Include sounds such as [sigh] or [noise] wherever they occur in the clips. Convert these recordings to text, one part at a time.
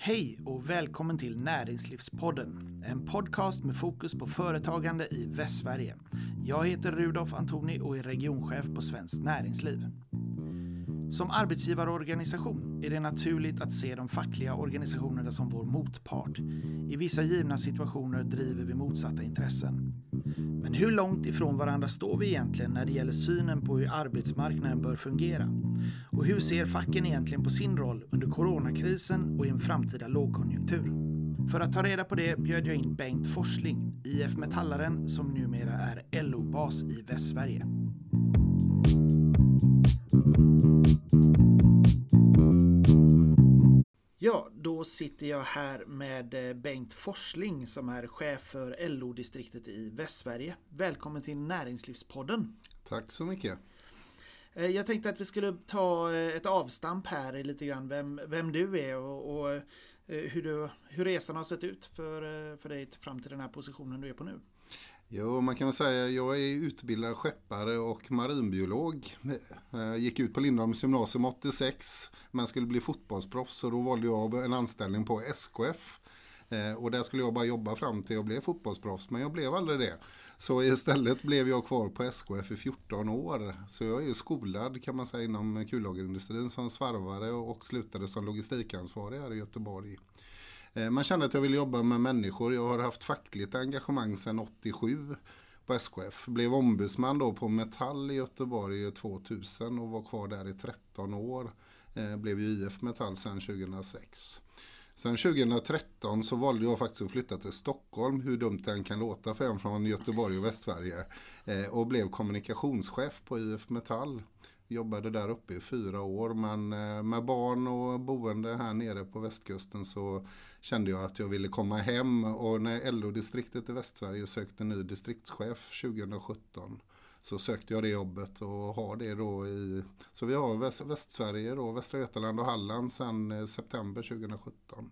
Hej och välkommen till Näringslivspodden, en podcast med fokus på företagande i Västsverige. Jag heter Rudolf Antoni och är regionchef på Svenskt Näringsliv. Som arbetsgivarorganisation är det naturligt att se de fackliga organisationerna som vår motpart. I vissa givna situationer driver vi motsatta intressen. Men hur långt ifrån varandra står vi egentligen när det gäller synen på hur arbetsmarknaden bör fungera? Och hur ser facken egentligen på sin roll under coronakrisen och i en framtida lågkonjunktur? För att ta reda på det bjöd jag in Bengt Forsling, IF Metallaren som numera är LO-bas i Västsverige. Ja, då sitter jag här med eh, Bengt Forsling som är chef för LO-distriktet i Västsverige. Välkommen till Näringslivspodden. Tack så mycket. Eh, jag tänkte att vi skulle ta eh, ett avstamp här lite grann vem, vem du är och, och hur, du, hur resan har sett ut för, för dig fram till den här positionen du är på nu. Jo, man kan väl säga jag är utbildad skeppare och marinbiolog. Jag gick ut på Lindholms gymnasium 86 men skulle bli fotbollsproffs och då valde jag en anställning på SKF. Eh, och där skulle jag bara jobba fram till jag blev fotbollsproffs men jag blev aldrig det. Så istället blev jag kvar på SKF i 14 år. Så jag är ju skolad kan man säga inom kullagerindustrin som svarvare och slutade som logistikansvarig här i Göteborg. Eh, man kände att jag ville jobba med människor. Jag har haft fackligt engagemang sedan 87 på SKF. Blev ombudsman då på Metall i Göteborg 2000 och var kvar där i 13 år. Eh, blev ju IF Metall sedan 2006. Sen 2013 så valde jag faktiskt att flytta till Stockholm, hur dumt det än kan låta för en från Göteborg och Västsverige. Eh, och blev kommunikationschef på IF Metall. Jobbade där uppe i fyra år men eh, med barn och boende här nere på västkusten så kände jag att jag ville komma hem och när LO-distriktet i Västsverige sökte ny distriktschef 2017 så sökte jag det jobbet och har det då i, så vi har Väst, Västsverige då, Västra Götaland och Halland sedan eh, september 2017.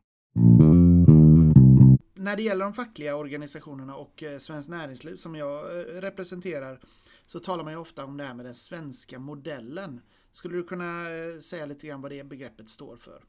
När det gäller de fackliga organisationerna och eh, Svenskt Näringsliv som jag representerar så talar man ju ofta om det här med den svenska modellen. Skulle du kunna eh, säga lite grann vad det begreppet står för?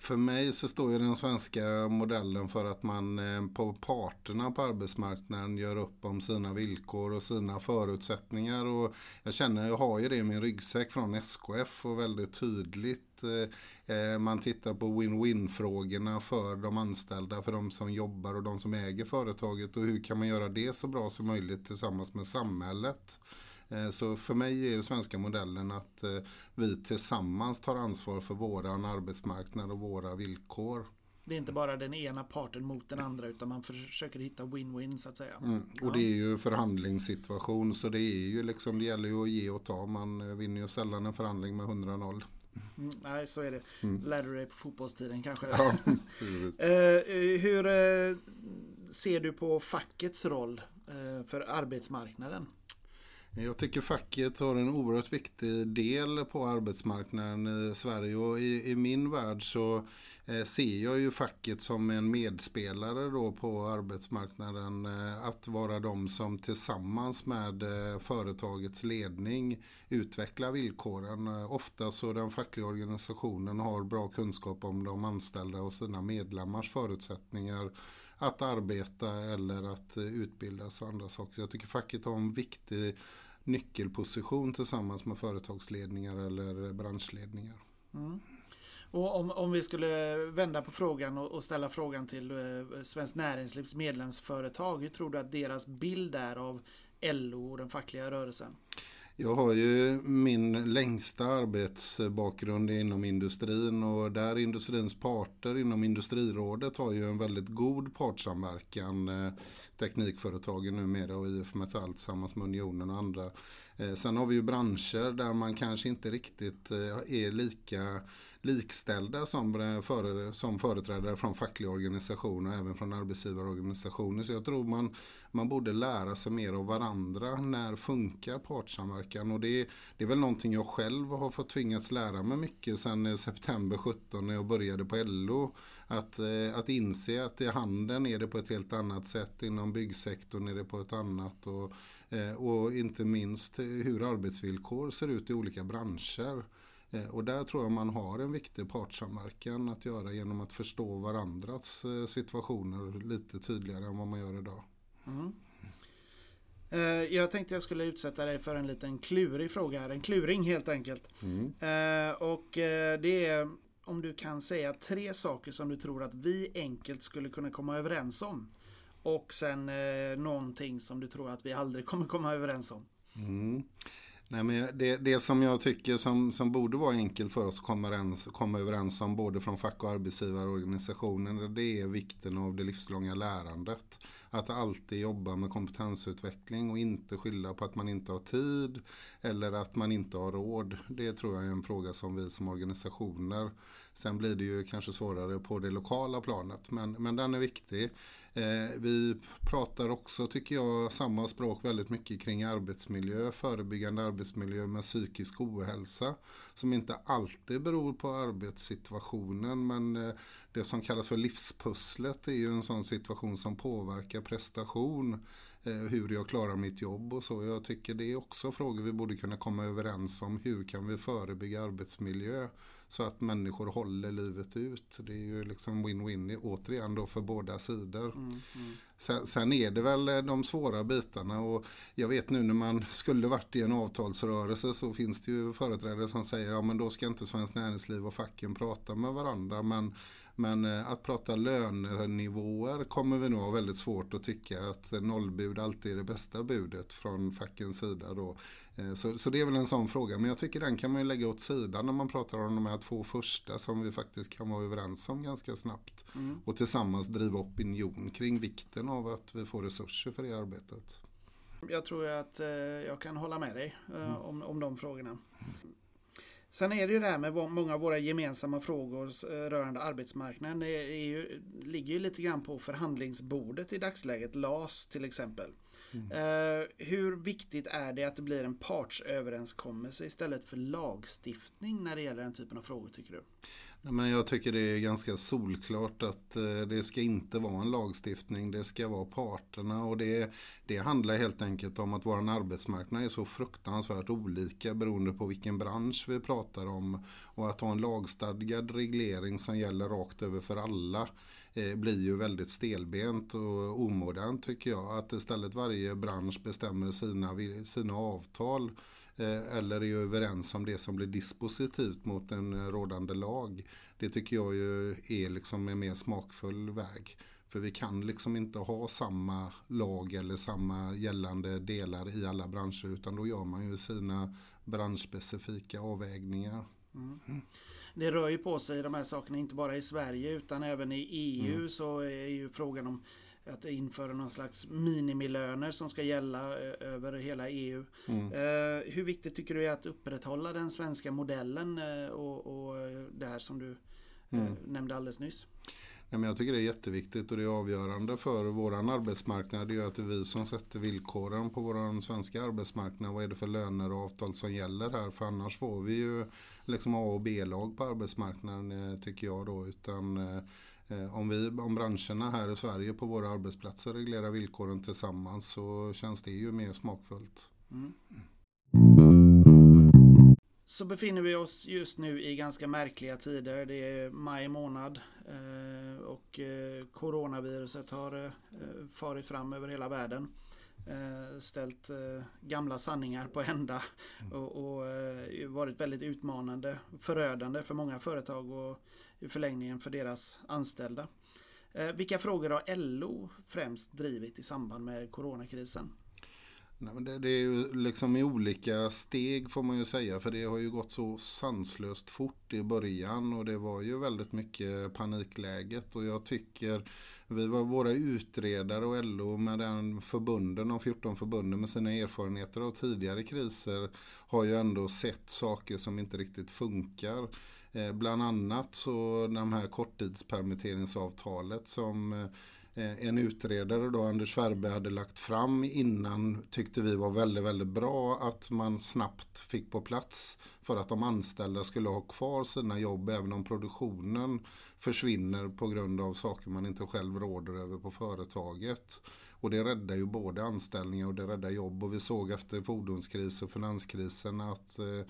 För mig så står ju den svenska modellen för att man eh, på parterna på arbetsmarknaden gör upp om sina villkor och sina förutsättningar. Och jag känner, jag har ju det i min ryggsäck från SKF och väldigt tydligt. Eh, eh, man tittar på win-win frågorna för de anställda, för de som jobbar och de som äger företaget och hur kan man göra det så bra som möjligt tillsammans med samhället. Eh, så för mig är ju svenska modellen att eh, vi tillsammans tar ansvar för våran arbetsmarknad och våra villkor. Det är inte bara den ena parten mot den andra utan man försöker hitta win-win så att säga. Mm. Och ja. det är ju förhandlingssituation så det är ju liksom, det gäller ju att ge och ta. Man eh, vinner ju sällan en förhandling med 100-0. Mm, nej, så är det. Mm. Lärde du dig på fotbollstiden kanske? Ja, [laughs] hur ser du på fackets roll för arbetsmarknaden? Jag tycker facket har en oerhört viktig del på arbetsmarknaden i Sverige och i, i min värld så eh, ser jag ju facket som en medspelare då på arbetsmarknaden. Eh, att vara de som tillsammans med eh, företagets ledning utvecklar villkoren. Eh, ofta så den fackliga organisationen har bra kunskap om de anställda och sina medlemmars förutsättningar att arbeta eller att utbildas och andra saker. Jag tycker facket har en viktig nyckelposition tillsammans med företagsledningar eller branschledningar. Mm. Och om, om vi skulle vända på frågan och, och ställa frågan till eh, Svenskt Näringslivs medlemsföretag. Hur tror du att deras bild är av LO och den fackliga rörelsen? Jag har ju min längsta arbetsbakgrund inom industrin och där industrins parter inom Industrirådet har ju en väldigt god partsamverkan. Eh, teknikföretagen numera och IF Metall tillsammans med Unionen och andra. Eh, sen har vi ju branscher där man kanske inte riktigt eh, är lika likställda som, före, som företrädare från fackliga organisationer och även från arbetsgivarorganisationer. Så jag tror man, man borde lära sig mer av varandra. När funkar partssamverkan? Och det, det är väl någonting jag själv har fått tvingats lära mig mycket sedan eh, september 17 när jag började på LO. Att, att inse att i handeln är det på ett helt annat sätt, inom byggsektorn är det på ett annat. Och, och inte minst hur arbetsvillkor ser ut i olika branscher. Eh, och där tror jag man har en viktig partssamverkan att göra genom att förstå varandras eh, situationer lite tydligare än vad man gör idag. Mm. Jag tänkte jag skulle utsätta dig för en liten klurig fråga här. En kluring helt enkelt. Mm. Och det är om du kan säga tre saker som du tror att vi enkelt skulle kunna komma överens om. Och sen eh, någonting som du tror att vi aldrig kommer komma överens om. Mm. Nej, men det, det som jag tycker som, som borde vara enkelt för oss att komma överens, komma överens om både från fack och arbetsgivarorganisationen, det är vikten av det livslånga lärandet. Att alltid jobba med kompetensutveckling och inte skylla på att man inte har tid eller att man inte har råd. Det tror jag är en fråga som vi som organisationer Sen blir det ju kanske svårare på det lokala planet men, men den är viktig. Eh, vi pratar också, tycker jag, samma språk väldigt mycket kring arbetsmiljö, förebyggande arbetsmiljö med psykisk ohälsa. Som inte alltid beror på arbetssituationen men eh, det som kallas för livspusslet är ju en sån situation som påverkar prestation eh, hur jag klarar mitt jobb och så. Jag tycker det är också frågor vi borde kunna komma överens om. Hur kan vi förebygga arbetsmiljö så att människor håller livet ut. Det är ju liksom win-win återigen då för båda sidor. Mm, mm. Sen, sen, är det väl de svåra bitarna och jag vet nu när man skulle varit i en avtalsrörelse så finns det ju företrädare som säger ja men då ska inte Svenskt Näringsliv och facken prata med varandra men men eh, att prata lönenivåer kommer vi nog ha väldigt svårt att tycka att nollbud alltid är det bästa budet från fackens sida. Då. Eh, så, så det är väl en sån fråga. Men jag tycker den kan man ju lägga åt sidan när man pratar om de här två första som vi faktiskt kan vara överens om ganska snabbt. Mm. Och tillsammans driva opinion kring vikten av att vi får resurser för det arbetet. Jag tror att eh, jag kan hålla med dig mm. om, om de frågorna. Sen är det ju det här med många av våra gemensamma frågor eh, rörande arbetsmarknaden. Ju, ligger ju lite grann på förhandlingsbordet i dagsläget. LAS till exempel. Mm. Uh, hur viktigt är det att det blir en partsöverenskommelse istället för lagstiftning när det gäller den typen av frågor tycker du? Men jag tycker det är ganska solklart att eh, det ska inte vara en lagstiftning, det ska vara parterna. Och det, det handlar helt enkelt om att vår arbetsmarknad är så fruktansvärt olika beroende på vilken bransch vi pratar om. Och att ha en lagstadgad reglering som gäller rakt över för alla eh, blir ju väldigt stelbent och omodernt tycker jag. Att istället varje bransch bestämmer sina, sina avtal Eh, eller är överens om det som blir dispositivt mot en rådande lag. Det tycker jag ju är liksom en mer smakfull väg. För vi kan liksom inte ha samma lag eller samma gällande delar i alla branscher utan då gör man ju sina branschspecifika avvägningar. Mm. Det rör ju på sig de här sakerna inte bara i Sverige utan även i EU mm. så är ju frågan om att införa någon slags minimilöner som ska gälla eh, över hela EU. Mm. Eh, hur viktigt tycker du är att upprätthålla den svenska modellen eh, och, och det här som du mm. nämnde alldeles nyss? Ja, men jag tycker det är jätteviktigt och det är avgörande för vår arbetsmarknad. Det är att det är vi som sätter villkoren på vår svenska arbetsmarknad. Vad är det för löner och avtal som gäller här? För annars får vi ju liksom A och B-lag på arbetsmarknaden eh, tycker jag då. Utan eh, eh, om, vi, om branscherna här i Sverige på våra arbetsplatser reglerar villkoren tillsammans så känns det ju mer smakfullt. Mm. Så befinner vi oss just nu i ganska märkliga tider. Det är maj månad eh, och eh, coronaviruset har farit fram över hela världen. Ställt gamla sanningar på ända och, och varit väldigt utmanande, förödande för många företag och i förlängningen för deras anställda. Eh, vilka frågor har LO främst drivit i samband med coronakrisen? Nej, men det, det, är ju liksom i olika steg får man ju säga. För det har ju gått så sanslöst fort i början. Och det var ju väldigt mycket panikläget. Och jag tycker vi var våra utredare och LO med den förbunden, de 14 förbunden med sina erfarenheter av tidigare kriser har ju ändå sett saker som inte riktigt funkar. Eh, bland annat så de här korttidspermitteringsavtalet som eh, Eh, en utredare då, Anders Färbe, hade lagt fram innan tyckte vi var väldigt, väldigt bra att man snabbt fick på plats för att de anställda skulle ha kvar sina jobb även om produktionen försvinner på grund av saker man inte själv råder över på företaget. Och det räddar ju både anställningar och det räddar jobb och vi såg efter fordonskrisen och finanskrisen att eh,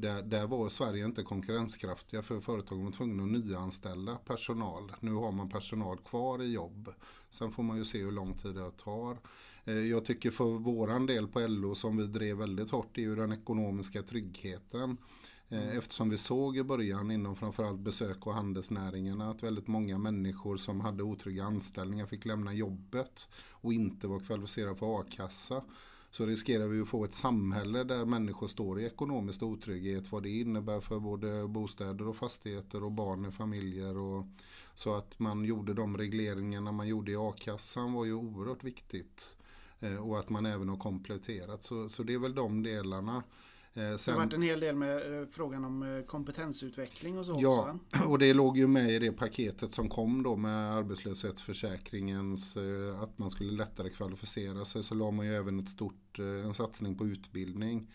där, där var Sverige inte konkurrenskraftiga för företagen var tvungna att nyanställa personal. Nu har man personal kvar i jobb. Sen får man ju se hur lång tid det tar. Eh, jag tycker för våran del på LO som vi drev väldigt hårt är ju den ekonomiska tryggheten. Eh, mm. Eftersom vi såg i början inom framförallt besök och handelsnäringarna att väldigt många människor som hade otrygga anställningar fick lämna jobbet och inte var kvalificerade för a-kassa. Så riskerar vi att få ett samhälle där människor står i ekonomisk otrygghet. Vad det innebär för både bostäder och fastigheter och barn i familjer. Och, så att man gjorde de regleringarna man gjorde i a-kassan var ju oerhört viktigt. Eh, och att man även har kompletterat. Så, så det är väl de delarna. Eh, sen, det har varit en hel del med eh, frågan om eh, kompetensutveckling och så Ja, också. och det låg ju med i det paketet som kom då med arbetslöshetsförsäkringens att man skulle lättare kvalificera sig. Så la man ju även ett stort, en satsning på utbildning.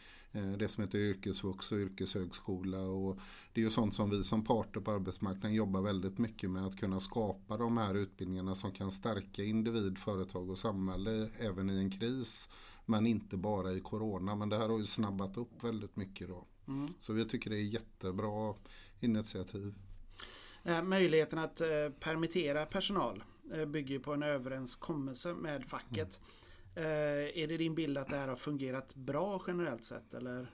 Det som heter yrkesvux och yrkeshögskola. Och det är ju sånt som vi som parter på arbetsmarknaden jobbar väldigt mycket med. Att kunna skapa de här utbildningarna som kan stärka individ, företag och samhälle även i en kris. Men inte bara i corona. Men det här har ju snabbat upp väldigt mycket då. Mm. Så vi tycker det är jättebra initiativ. Eh, möjligheten att eh, permittera personal eh, bygger på en överenskommelse med facket. Mm. Är det din bild att det här har fungerat bra generellt sett? Eller?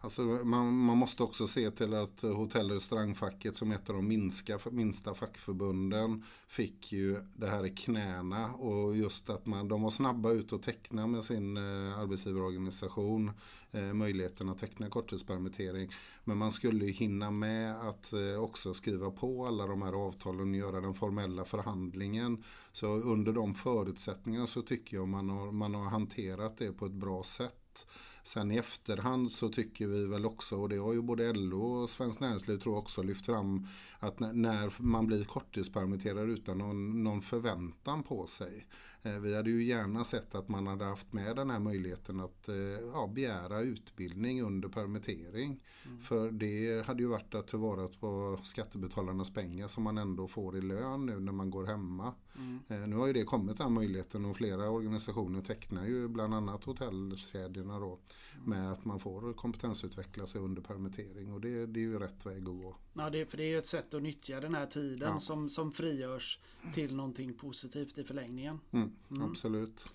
Alltså man, man, måste också se till att hotell och restaurangfacket som ett av de minska, minsta fackförbunden fick ju det här i knäna och just att man, de var snabba ut och teckna med sin eh, arbetsgivarorganisation eh, möjligheten att teckna korttidspermittering. Men man skulle ju hinna med att eh, också skriva på alla de här avtalen och göra den formella förhandlingen. Så under de förutsättningarna så tycker jag man har, man har hanterat det på ett bra sätt. Sen i efterhand så tycker vi väl också, och det har ju både LO och Svenskt Näringsliv tror jag också lyft fram, att när man blir korttidspermitterad utan någon, någon förväntan på sig. Eh, vi hade ju gärna sett att man hade haft med den här möjligheten att eh, ja, begära utbildning under permittering. Mm. För det hade ju varit att tillvara på skattebetalarnas pengar som man ändå får i lön nu när man går hemma. Mm. Eh, nu har ju det kommit den möjligheten och flera organisationer tecknar ju bland annat hotellkedjorna då mm. med att man får kompetensutveckla sig under permittering och det, det är ju rätt väg att gå. Ja, det, för det är ju ett sätt att nyttja den här tiden ja. som, som frigörs till någonting positivt i förlängningen. Mm, mm. Absolut.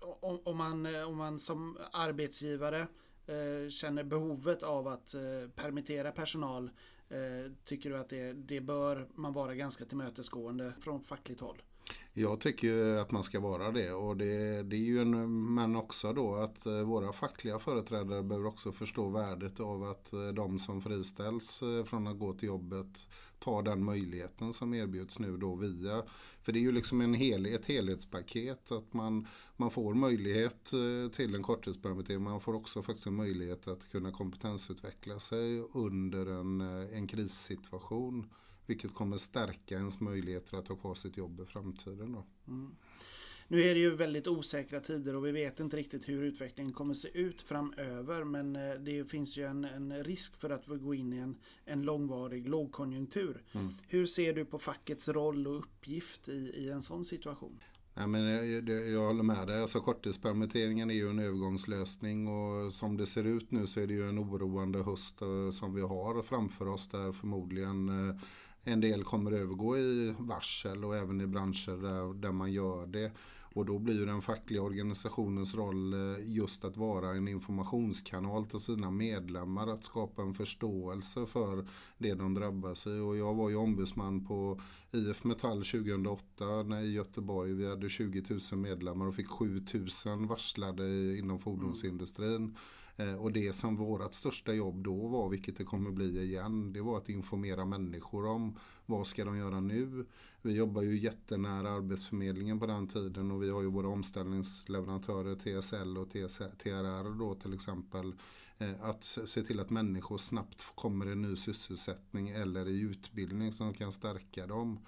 Om, om, man, om man som arbetsgivare eh, känner behovet av att eh, permittera personal eh, Tycker du att det, det bör man vara ganska tillmötesgående från fackligt håll? Jag tycker att man ska vara det och det, det är ju en, men också då att eh, våra fackliga företrädare behöver också förstå värdet av att eh, de som friställs eh, från att gå till jobbet tar den möjligheten som erbjuds nu då via, för det är ju liksom en hel, ett helhetspaket att man, man får möjlighet till en korttidspermittering, man får också faktiskt en möjlighet att kunna kompetensutveckla sig under en, en krissituation. Vilket kommer stärka ens möjligheter att ha kvar sitt jobb i framtiden. Då. Mm. Nu är det ju väldigt osäkra tider och vi vet inte riktigt hur utvecklingen kommer se ut framöver. Men eh, det finns ju en, en risk för att vi går in i en, en långvarig lågkonjunktur. Mm. Hur ser du på fackets roll och uppgift i, i en sån situation? Ja, men jag, jag håller med dig. Alltså, korttidspermitteringen är ju en övergångslösning och som det ser ut nu så är det ju en oroande höst eh, som vi har framför oss där förmodligen eh, en del kommer övergå i varsel och även i branscher där, där man gör det. Och då blir den fackliga organisationens roll eh, just att vara en informationskanal till sina medlemmar. Att skapa en förståelse för det de drabbas i. Och jag var ju ombudsman på IF Metall 2008 när i Göteborg. Vi hade 20 000 medlemmar och fick 7 000 varslade inom fordonsindustrin. Eh, och det som vårt största jobb då var, vilket det kommer bli igen, det var att informera människor om vad ska de göra nu. Vi jobbar ju jättenära Arbetsförmedlingen på den tiden och vi har ju våra omställningsleverantörer TSL och TRR då till exempel. Eh, att se till att människor snabbt kommer i ny sysselsättning eller i utbildning som kan stärka dem.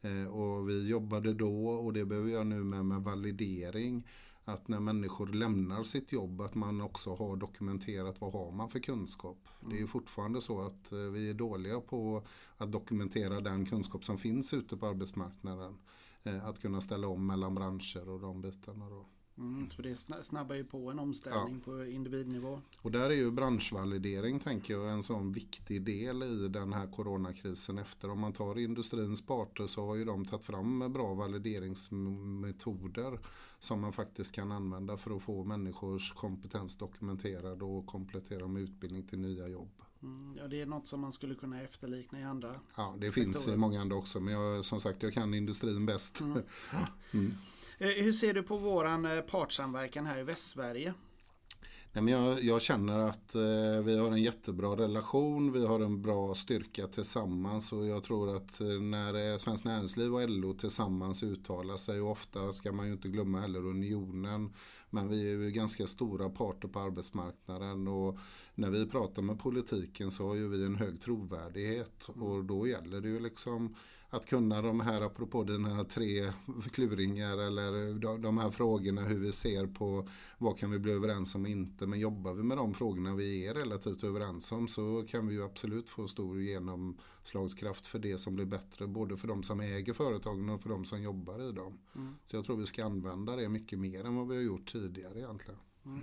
Eh, och vi jobbade då och det behöver jag nu med med validering att när människor lämnar sitt jobb att man också har dokumenterat vad har man för kunskap. Mm. Det är mm. fortfarande så att eh, vi är dåliga på att dokumentera den kunskap som finns ute på arbetsmarknaden. Eh, att kunna ställa om mellan branscher och de bitarna. Då. Mm, så det snabbar ju på en omställning ja. på individnivå. Och där är ju branschvalidering tänker jag en sån viktig del i den här coronakrisen efter. Om man tar industrins parter så har ju de tagit fram bra valideringsmetoder som man faktiskt kan använda för att få människors kompetens dokumenterad och komplettera med utbildning till nya jobb. Mm, ja, det är något som man skulle kunna efterlikna i andra Ja, det sektorer. finns i många andra också. Men jag, som sagt, jag kan industrin bäst. Mm. [laughs] mm. Eh, hur ser du på våran eh, partsamverkan här i Västsverige? Nej, men jag, jag känner att eh, vi har en jättebra relation, vi har en bra styrka tillsammans och jag tror att eh, när Svenskt Näringsliv och LO tillsammans uttalar sig och ofta ska man ju inte glömma heller unionen men vi är ju ganska stora parter på arbetsmarknaden och när vi pratar med politiken så har ju vi en hög trovärdighet och då gäller det ju liksom att kunna de här, apropå dina tre kluringar eller de här frågorna hur vi ser på vad kan vi bli överens om och inte. Men jobbar vi med de frågorna vi är relativt överens om så kan vi ju absolut få stor genomslagskraft för det som blir bättre. Både för de som äger företagen och för de som jobbar i dem. Mm. Så jag tror vi ska använda det mycket mer än vad vi har gjort tidigare egentligen. Mm.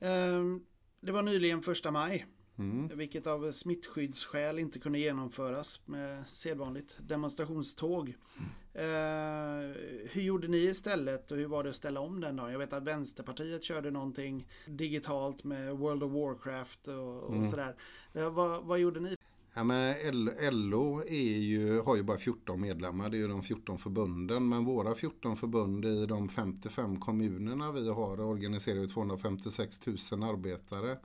Mm. Um, det var nyligen första maj. Mm. Vilket av smittskyddsskäl inte kunde genomföras med sedvanligt demonstrationståg. Mm. Eh, hur gjorde ni istället och hur var det att ställa om den dagen? Jag vet att Vänsterpartiet körde någonting digitalt med World of Warcraft och, och mm. sådär. Eh, vad, vad gjorde ni? Ja, men LO är ju, har ju bara 14 medlemmar, det är ju de 14 förbunden. Men våra 14 förbund i de 55 kommunerna vi har organiserar 256 000 arbetare.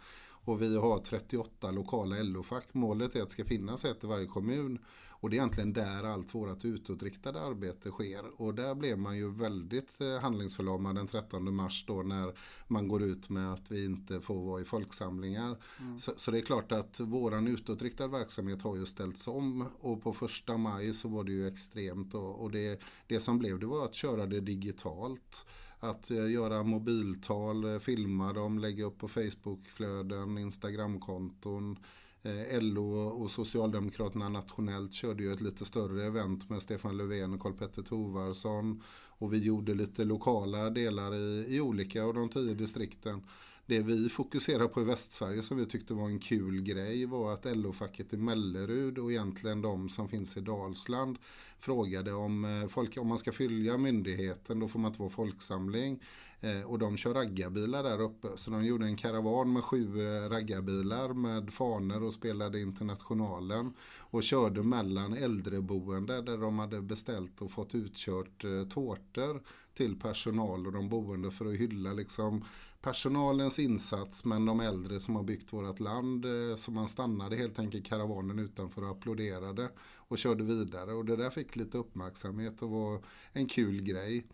Och vi har 38 lokala LO-fack. Målet är att det ska finnas ett i varje kommun. Och det är egentligen där allt vårt utåtriktade arbete sker. Och där blev man ju väldigt eh, handlingsförlamad den 13 mars då när man går ut med att vi inte får vara i folksamlingar. Mm. Så, så, det är klart att våran utåtriktade verksamhet har ju ställts om. Och på första maj så var det ju extremt. Och, och det, det som blev det var att köra det digitalt att eh, göra mobiltal, eh, filma dem, lägga upp på Facebookflöden, Instagramkonton. Eh, LO och Socialdemokraterna nationellt körde ju ett lite större event med Stefan Löfven och Karl-Petter Tovarsson. Och vi gjorde lite lokala delar i, i olika av de tio distrikten. Det vi fokuserar på i Västsverige som vi tyckte var en kul grej var att LO-facket i Mellerud och egentligen de som finns i Dalsland frågade om, eh, folk, om man ska följa myndigheten då får man inte vara folksamling. Eh, och de kör raggarbilar där uppe. Så de gjorde en karavan med sju eh, raggarbilar med faner och spelade Internationalen. Och körde mellan äldreboende där de hade beställt och fått utkört tårtor till personal och de boende för att hylla liksom personalens insats men de äldre som har byggt vårt land. Eh, så man stannade helt enkelt karavanen utanför och applåderade och körde vidare. Och det där fick lite uppmärksamhet och var en kul grej.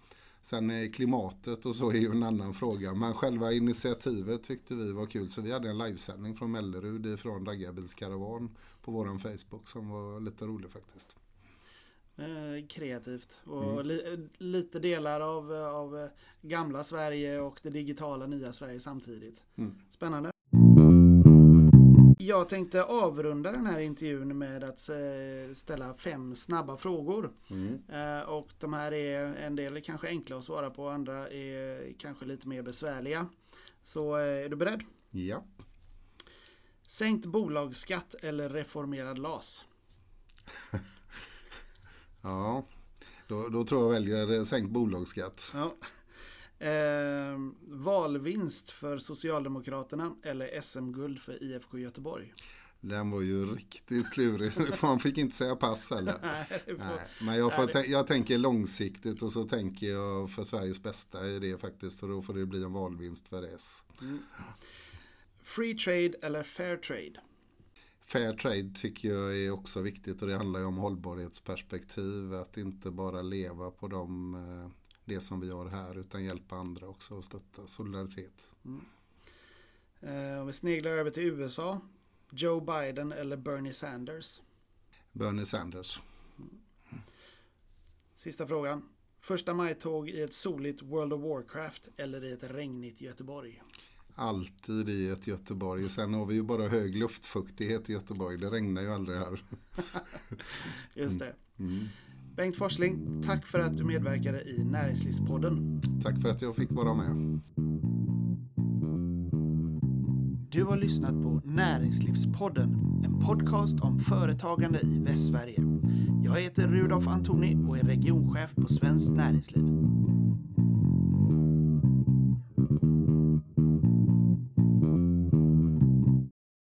Sen eh, klimatet och så är ju en annan fråga. Men själva initiativet tyckte vi var kul. Så vi hade en livesändning från Mellerud ifrån Raggarbilskaravan på våran Facebook som var lite rolig faktiskt. Eh, kreativt. Och mm. li, lite delar av, av gamla Sverige och det digitala nya Sverige samtidigt. Mm. Spännande. Jag tänkte avrunda den här intervjun med att eh, ställa fem snabba frågor. Mm. Eh, och de här är en del kanske enkla att svara på, andra är kanske lite mer besvärliga. Så är du beredd? Ja. Sänkt bolagsskatt eller reformerad LAS? [laughs] Ja, då, då tror jag väljer sänkt bolagsskatt. Ja. Eh, valvinst för Socialdemokraterna eller SM-guld för IFK Göteborg? Den var ju riktigt klurig. [laughs] Man fick inte säga pass heller. [laughs] Nej, Nej, men jag, får, jag tänker långsiktigt och så tänker jag för Sveriges bästa i det faktiskt. Och då får det bli en valvinst för S. Mm. Free trade eller fair trade? Fair trade tycker jag är också viktigt och det handlar ju om hållbarhetsperspektiv. Att inte bara leva på de, eh, det som vi har här utan hjälpa andra också och stötta solidaritet. Mm. Eh, om vi sneglar över till USA. Joe Biden eller Bernie Sanders? Bernie Sanders. Mm. Sista frågan. Första maj-tåg i ett soligt World of Warcraft eller i ett regnigt Göteborg? Alltid i ett Göteborg. Sen har vi ju bara hög luftfuktighet i Göteborg. Det regnar ju aldrig här. [laughs] Just det. Mm. Bengt Forsling, tack för att du medverkade i Näringslivspodden. Tack för att jag fick vara med. Du har lyssnat på Näringslivspodden, en podcast om företagande i Västsverige. Jag heter Rudolf Antoni och är regionchef på Svenskt Näringsliv.